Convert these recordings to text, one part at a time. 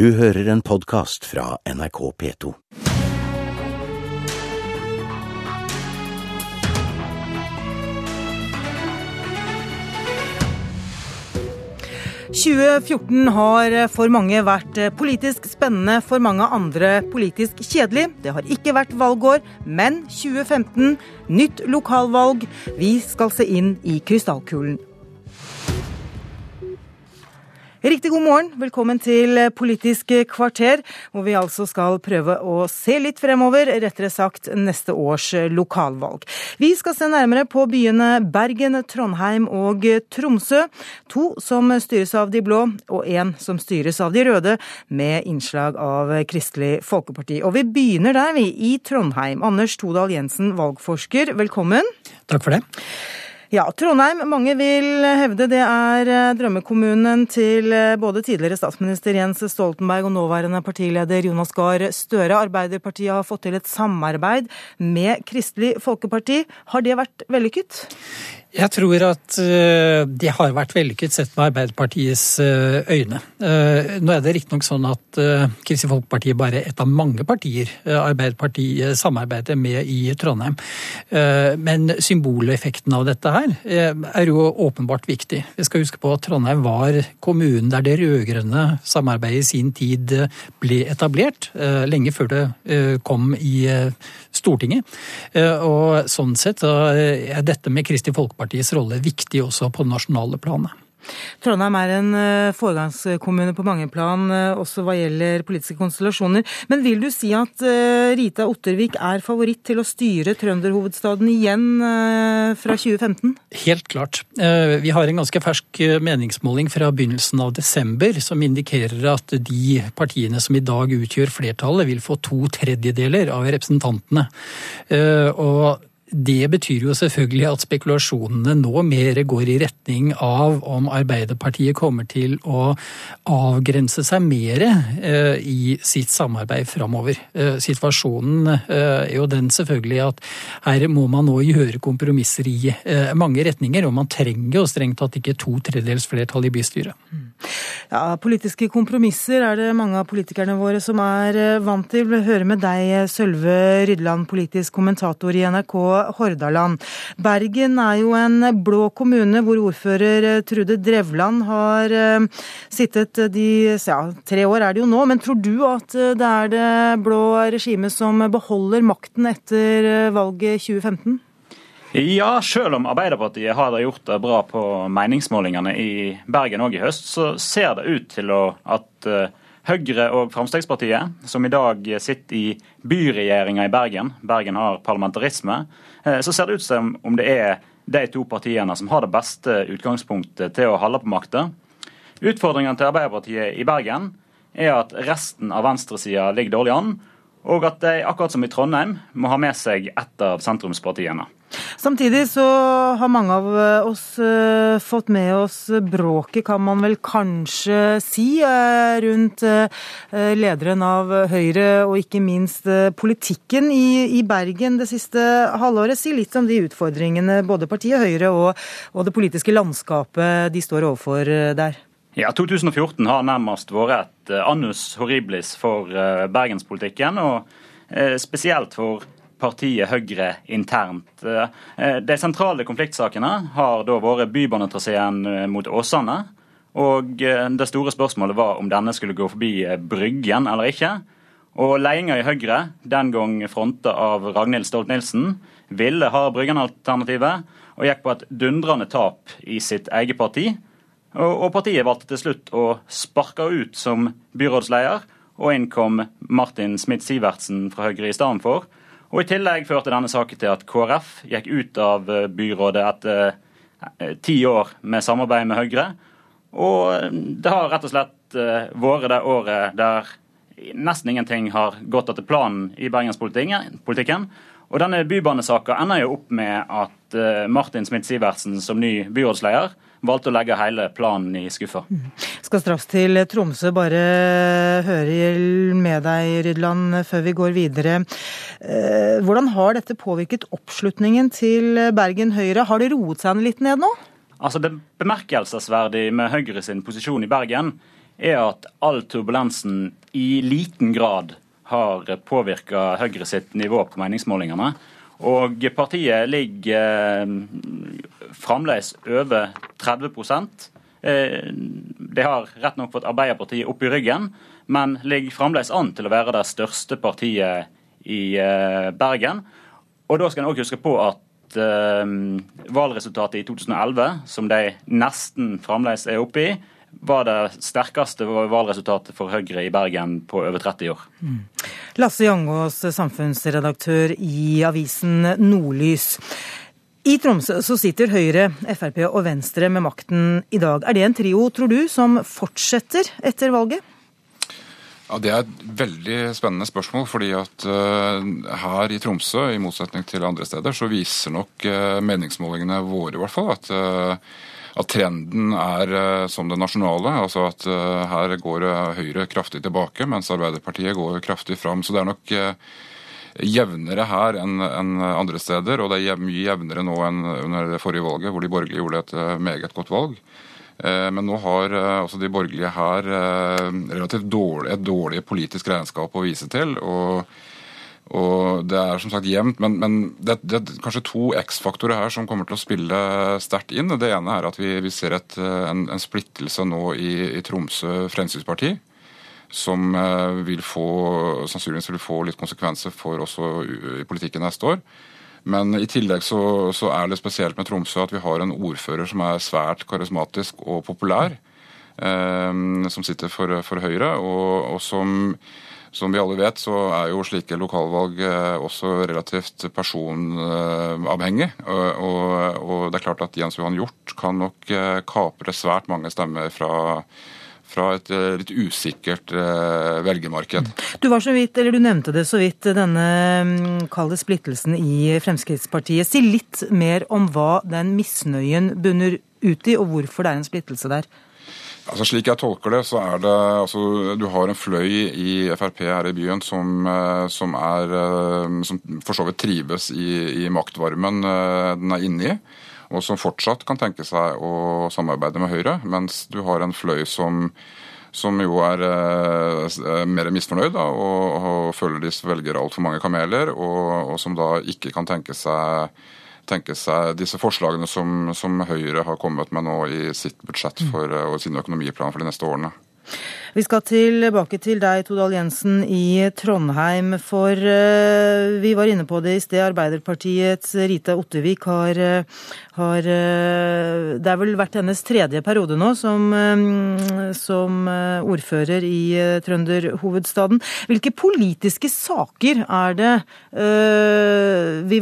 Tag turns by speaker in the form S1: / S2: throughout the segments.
S1: Du hører en podkast fra NRK P2.
S2: «2014 har for mange vært politisk spennende, for mange andre politisk kjedelig. Det har ikke vært valgår, men 2015, nytt lokalvalg. Vi skal se inn i krystallkulen. Riktig god morgen. Velkommen til Politisk kvarter, hvor vi altså skal prøve å se litt fremover, rettere sagt neste års lokalvalg. Vi skal se nærmere på byene Bergen, Trondheim og Tromsø. To som styres av de blå, og én som styres av de røde, med innslag av Kristelig Folkeparti. Og vi begynner der, vi, i Trondheim. Anders Todal Jensen, valgforsker, velkommen.
S3: Takk for det.
S2: Ja, Trondheim, mange vil hevde det er eh, drømmekommunen til eh, både tidligere statsminister Jens Stoltenberg og nåværende partileder Jonas Gahr Støre. Arbeiderpartiet har fått til et samarbeid med Kristelig Folkeparti. Har det vært vellykket?
S3: Jeg tror at eh, det har vært vellykket sett med Arbeiderpartiets eh, øyne. Eh, nå er det riktignok sånn at Kristelig Folkeparti bare er et av mange partier Arbeiderpartiet samarbeider med i Trondheim. Men symboleffekten av dette her er jo åpenbart viktig. Vi skal huske på at Trondheim var kommunen der det rød-grønne samarbeidet i sin tid ble etablert, lenge før det kom i Stortinget. Og sånn sett er dette med Kristelig Folkeparti Folkepartiets rolle viktig også på det nasjonale planet.
S2: Trondheim er en eh, foregangskommune på mange plan, eh, også hva gjelder politiske konstellasjoner. Men vil du si at eh, Rita Ottervik er favoritt til å styre trønderhovedstaden igjen fra 2015?
S3: Helt klart. Vi har en ganske fersk meningsmåling fra begynnelsen av desember som indikerer at de partiene som i dag utgjør flertallet, vil få to tredjedeler av representantene. Og det betyr jo selvfølgelig at spekulasjonene nå mer går i retning av om Arbeiderpartiet kommer til å avgrense seg mer eh, i sitt samarbeid framover. Eh, situasjonen eh, er jo den selvfølgelig at her må man nå gjøre kompromisser i mange retninger, og man trenger jo strengt tatt ikke to tredjedels flertall i bystyret.
S2: Ja, Politiske kompromisser er det mange av politikerne våre som er vant til. Vi hører med deg, Sølve Rydland, politisk kommentator i NRK Hordaland. Bergen er jo en blå kommune hvor ordfører eh, Trude Drevland har eh, sittet de ja, tre år er det jo nå. Men tror du at eh, det er det blå regimet som beholder makten etter valget 2015?
S4: Ja, selv om Arbeiderpartiet har gjort det bra på meningsmålingene i Bergen òg i høst, så ser det ut til at Høyre og Fremskrittspartiet, som i dag sitter i byregjeringa i Bergen, Bergen har parlamentarisme, Eh, så ser det ut som om det er de to partiene som har det beste utgangspunktet til å holde på makta. Utfordringene til Arbeiderpartiet i Bergen er at resten av venstresida ligger dårlig an, og at de, akkurat som i Trondheim, må ha med seg ett av sentrumspartiene.
S2: Samtidig så har mange av oss uh, fått med oss bråket, kan man vel kanskje si, uh, rundt lederen av Høyre og ikke minst politikken i, Bergen det siste halvåret. Si litt om de utfordringene både partiet Høyre og, og det politiske landskapet de står overfor der.
S4: Ja, 2014 har nærmest vært et annus horriblis for bergenspolitikken, og spesielt for partiet Høyre internt. Eh, de sentrale konfliktsakene har da vært bybanetraseen eh, mot Åsane. Og eh, det store spørsmålet var om denne skulle gå forbi Bryggen eller ikke. Og ledelsen i Høyre, den gang fronta av Ragnhild Stolt-Nielsen, ville ha Bryggen-alternativet, og gikk på et dundrende tap i sitt eget parti. Og partiet valgte til slutt å sparke ut som byrådsleder, og inn kom Martin Smith-Sivertsen fra Høyre i stedet for. Og I tillegg førte denne saken til at KrF gikk ut av eh, byrådet etter eh, ti år med samarbeid med Høyre. Og eh, det har rett og slett vært det året der nesten ingenting har gått etter planen i bergenspolitikken. Og denne bybanesaka ender jo opp med at Martin Smith-Sivertsen som ny byrådsleder valgte å legge hele planen i skuffa. Mm.
S2: Skal straks til Tromsø. Bare høre med deg, Rydland, før vi går videre. Eh, hvordan har dette påvirket oppslutningen til Bergen Høyre? Har det roet seg litt ned nå?
S4: Altså Det bemerkelsesverdige med Høyre sin posisjon i Bergen er at all turbulensen i liten grad har påvirka Høyre sitt nivå på meningsmålingene. Og partiet ligger eh, fremdeles over 30 De Det har rett nok fått Arbeiderpartiet opp i ryggen, men ligger fremdeles an til å være det største partiet i eh, Bergen. Og da skal en òg huske på at eh, valgresultatet i 2011, som de nesten fremdeles er oppe i, var det sterkeste valgresultatet for Høyre i Bergen på over 30 år. Mm.
S2: Lasse Jangås, samfunnsredaktør i avisen Nordlys. I Tromsø så sitter Høyre, Frp og Venstre med makten i dag. Er det en trio, tror du, som fortsetter etter valget?
S5: Ja, Det er et veldig spennende spørsmål. fordi at uh, her i Tromsø, i motsetning til andre steder, så viser nok uh, meningsmålingene våre i hvert fall at uh, at trenden er eh, som det nasjonale. altså at eh, Her går Høyre kraftig tilbake, mens Arbeiderpartiet går kraftig fram. Så det er nok eh, jevnere her enn andre steder, og det er mye jevnere nå enn under det forrige valget, hvor de borgerlige gjorde et meget godt valg. Men nå har altså de borgerlige her relativt dårlig, et dårlig politisk regnskap å vise til. og og Det er som sagt jevnt, men, men det, det, er kanskje to X-faktorer her som kommer til å spille sterkt inn. Det ene er at vi, vi ser et, en, en, splittelse nå i, i Tromsø Fremskrittsparti. Som eh, vil få, sannsynligvis vil få litt konsekvenser for også i politikken neste år. Men i tillegg så, så, er det spesielt med Tromsø at vi har en ordfører som er svært karismatisk og populær. Eh, som sitter for, for Høyre, og, og som som vi alle vet, så er jo slike lokalvalg eh, også relativt personavhengig. Og, og det er klart at Jens Johan Hjort kan nok eh, kapre svært mange stemmer fra fra et eh, litt usikkert velgermarked.
S2: Du var så vidt, eller du nevnte det så vidt, denne mm, kalde splittelsen i Fremskrittspartiet. Si litt mer om hva den misnøyen bunner ut i, og hvorfor det er en splittelse der.
S5: Altså Slik jeg tolker det, så er det altså Du har en fløy i Frp her i byen som, eh, som, er, eh, som for så vidt trives i, i maktvarmen eh, den er inne i. Og som fortsatt kan tenke seg å samarbeide med Høyre. Mens du har en fløy som, som jo er mer misfornøyd da, og, og føler de velger altfor mange kameler, og, og, som da ikke kan tenke seg tenke seg disse forslagene som, som, Høyre har kommet med nå i sitt budsjett for, og sin økonomiplan for de neste årene.
S2: Vi skal tilbake til deg, Todal Jensen, i Trondheim. For uh, vi var inne på det i sted. Arbeiderpartiets Rita Ottervik har, uh, har uh, Det er vel vært hennes tredje periode nå som, som ordfører i trønderhovedstaden. Hvilke politiske saker er det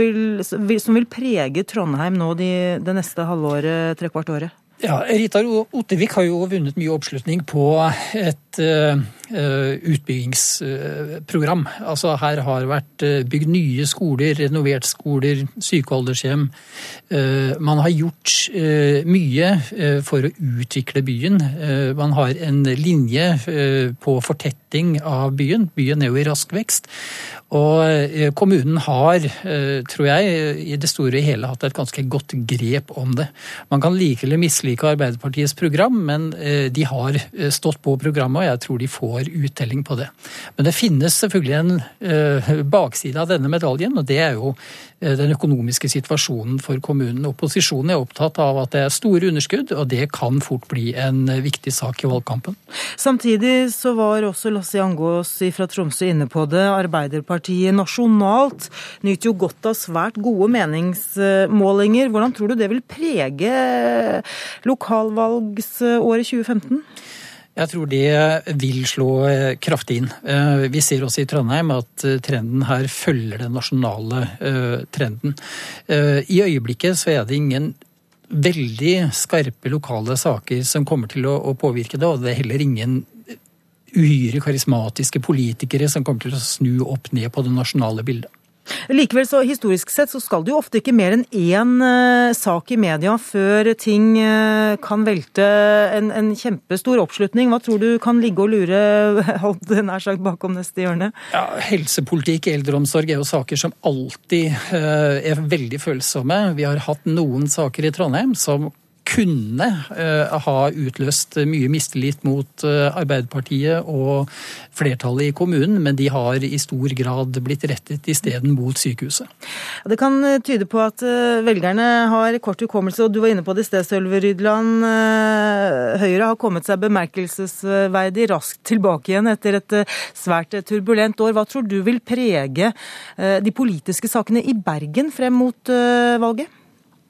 S2: vil, som vil prege Trondheim nå de, det neste halvåret, trekvart året?
S3: Ja, Rita Ottervik har jo vunnet mye oppslutning på et uh, utbyggingsprogram. Uh, altså Her har vært uh, bygd nye skoler, renovert skoler, sykealdershjem. man har gjort mye for å utvikle byen. man har en linje på fortetting av byen. Byen er jo i rask vekst. Og eh, kommunen har, eh, tror jeg, i det store og hele hatt et ganske godt grep om det. Man kan like eller mislike Arbeiderpartiets program, men eh, de har stått på programmet, og jeg tror de får uttelling på det. Men det finnes selvfølgelig en bakside av denne medaljen, og det er jo den økonomiske situasjonen for kommunen. Opposisjonen er opptatt av at det er store underskudd, og det kan fort bli en viktig sak i valgkampen.
S2: Samtidig så var også Lasse Jangås fra Tromsø inne på det. Arbeiderpartiet nasjonalt nyter jo godt av svært gode meningsmålinger. Hvordan tror du det vil prege lokalvalgsåret 2015?
S3: Jeg tror det vil slå eh, kraftig inn. Eh, vi ser også i Trondheim at eh, trenden her følger den nasjonale trenden. I øyeblikket så er det ingen veldig skarpe lokale saker som kommer til å påvirke det, og det er heller ingen uhyre karismatiske politikere som kommer til å snu opp ned på det nasjonale bildet.
S2: Likevel, så historisk sett, så skal det jo ofte ikke mer enn én uh, sak i media før ting uh, kan velte en, en, kjempestor oppslutning. Hva tror du kan ligge og lure holdt nær sagt bakom neste hjørne?
S3: Ja, Helsepolitikk, eldreomsorg er jo saker som alltid uh, er veldig følsomme. Vi har hatt noen saker i Trondheim som kunne ha utløst mye mistillit mot Arbeiderpartiet og flertallet i kommunen, men de har i stor grad blitt rettet isteden mot sykehuset.
S2: Det kan tyde på at velgerne har kort hukommelse, og du var inne på det i sted, Sølve Rydland. Høyre har kommet seg bemerkelsesverdig raskt tilbake igjen etter et svært turbulent år. Hva tror du vil prege de politiske sakene i Bergen frem mot valget?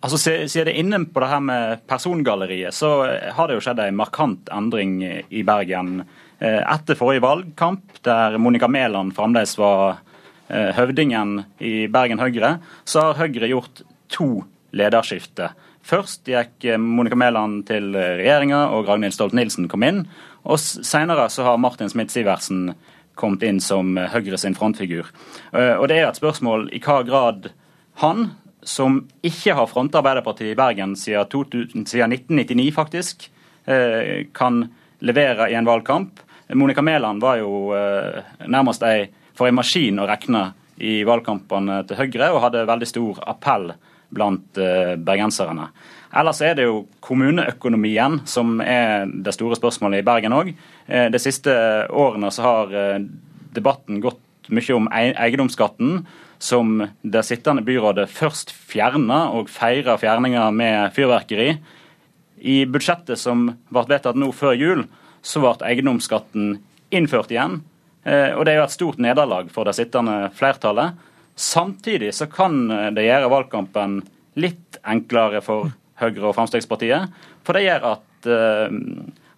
S4: Altså, Siden det inne på det her med persongalleriet, så har det jo skjedd en markant endring i Bergen. Etter forrige valgkamp, der Monica Mæland fremdeles var høvdingen i Bergen Høyre, så har Høyre gjort to lederskifter. Først gikk Monica Mæland til regjeringa, og Ragnhild Stolt-Nielsen kom inn. Og senere så har Martin Smith-Sivertsen kommet inn som Høyre sin frontfigur. Og det er et spørsmål i hva grad han, som ikke har fronta Arbeiderpartiet i Bergen siden, 2000, siden 1999, faktisk, kan levere i en valgkamp. Monica Mæland var jo nærmest ei, for en maskin å regne i valgkampene til Høyre, og hadde veldig stor appell blant bergenserne. Ellers er det jo kommuneøkonomien som er det store spørsmålet i Bergen òg. De siste årene så har debatten gått mye om eiendomsskatten, som det sittende byrådet først fjerna, og feira fjerninga med fyrverkeri. I budsjettet som ble vedtatt nå før jul, så ble eiendomsskatten innført igjen. Og det er jo et stort nederlag for det sittende flertallet. Samtidig så kan det gjøre valgkampen litt enklere for Høyre og Fremskrittspartiet. For det gjør at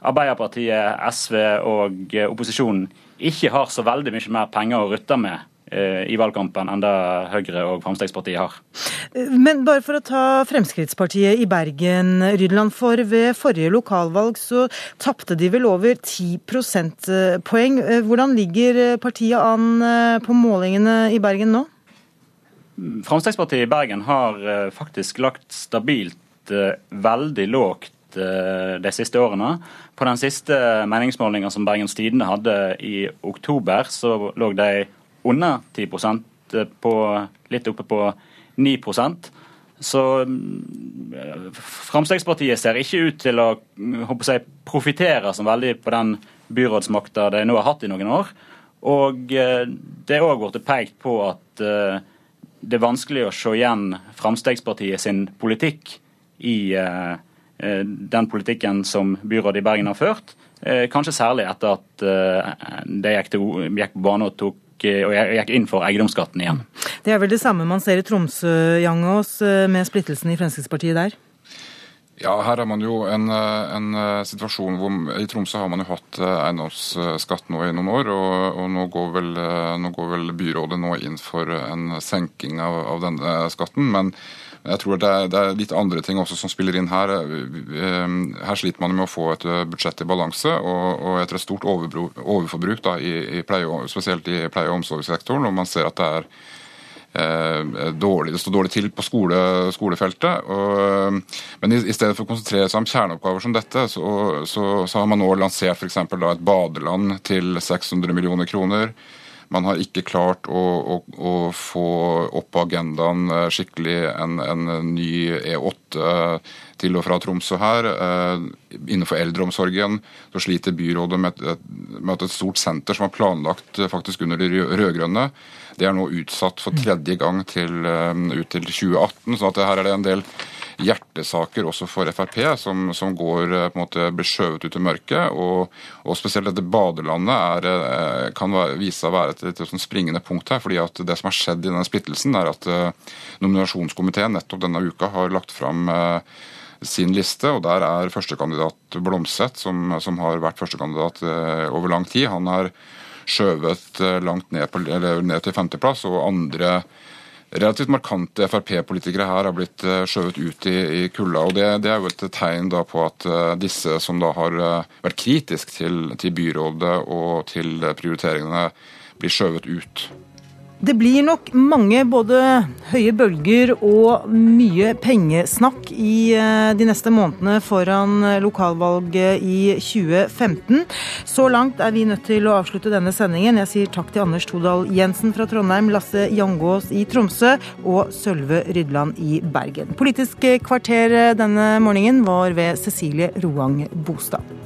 S4: Arbeiderpartiet, SV og opposisjonen ikke har så veldig mye mer penger å rutte med i valgkampen enn det Høyre og Fremskrittspartiet har.
S2: Men bare for å ta Fremskrittspartiet i Bergen, Rydland. For ved forrige lokalvalg så tapte de vel over 10 prosentpoeng. Hvordan ligger partiet an på målingene i Bergen nå?
S4: Fremskrittspartiet i Bergen har faktisk lagt stabilt veldig lågt de siste årene. På den siste meningsmålinga som Bergens Tidende hadde i oktober, så lå de under 10% på litt oppe på 9% Så Fremskrittspartiet ser ikke ut til å jeg, profitere så veldig på den byrådsmakta de nå har hatt i noen år. Og det er òg blitt pekt på at det er vanskelig å se igjen Fremskrittspartiet sin politikk i den politikken som byrådet i Bergen har ført. Kanskje særlig etter at de gikk, til, gikk på banen og tok og gikk inn for eiendomsskatten igjen.
S2: Det er vel det samme man ser i Tromsø, Jangås, med splittelsen i Fremskrittspartiet der?
S5: Ja, her er man jo en, en situasjon hvor I Tromsø har man jo hatt eiendomsskatt nå i noen år, og, og nå, går vel, nå, går vel, byrådet nå inn for en senking av, av denne skatten. men jeg tror det er, det er, litt andre ting også som spiller inn her. Her sliter man med å få et budsjett i balanse, og, og etter et stort overforbruk, da, i, i pleie, spesielt i pleie- og omsorgssektoren, og man ser at det er eh, dårlig, det står dårlig til på skole, skolefeltet. Og, men i, i, stedet for å konsentrere seg om kjerneoppgaver som dette, så, så, så har man nå lansert f.eks. et badeland til 600 millioner kroner. Man har ikke klart å, å, å få opp på agendaen skikkelig en, en ny E8 til og fra Tromsø her. Innenfor eldreomsorgen så sliter byrådet med, med et stort senter som var planlagt faktisk under de rød-grønne, det er nå utsatt for tredje gang til, ut til 2018. så her er det en del hjertesaker også for Frp, som, som går, en måte blir skjøvet ut i mørket. Og, og spesielt dette badelandet er, kan være, vise seg å være et, et, et, springende punkt her. fordi at Det som har skjedd i denne splittelsen, er at uh, nominasjonskomiteen nettopp denne uka har lagt fram sin liste, og der er førstekandidat Blomseth, som, som har vært førstekandidat uh, over lang tid. Han har skjøvet langt ned, på, ned til femteplass, og andre relativt markante Frp-politikere her har blitt eh, skjøvet ut i, i kulda. og det, det, er jo et tegn da på at uh, disse som da har uh, vært kritisk til, til, byrådet og til prioriteringene, blir skjøvet ut.
S2: Det blir nok mange både høye bølger og mye pengesnakk i eh, de neste månedene foran lokalvalget i 2015. Så langt er vi nødt til å avslutte denne sendingen. Jeg sier takk til Anders Todal Jensen fra Trondheim, Lasse Jangås i Tromsø og Sølve Rydland i Bergen. Politisk kvarter denne morgenen var ved Cecilie Roang Bostad.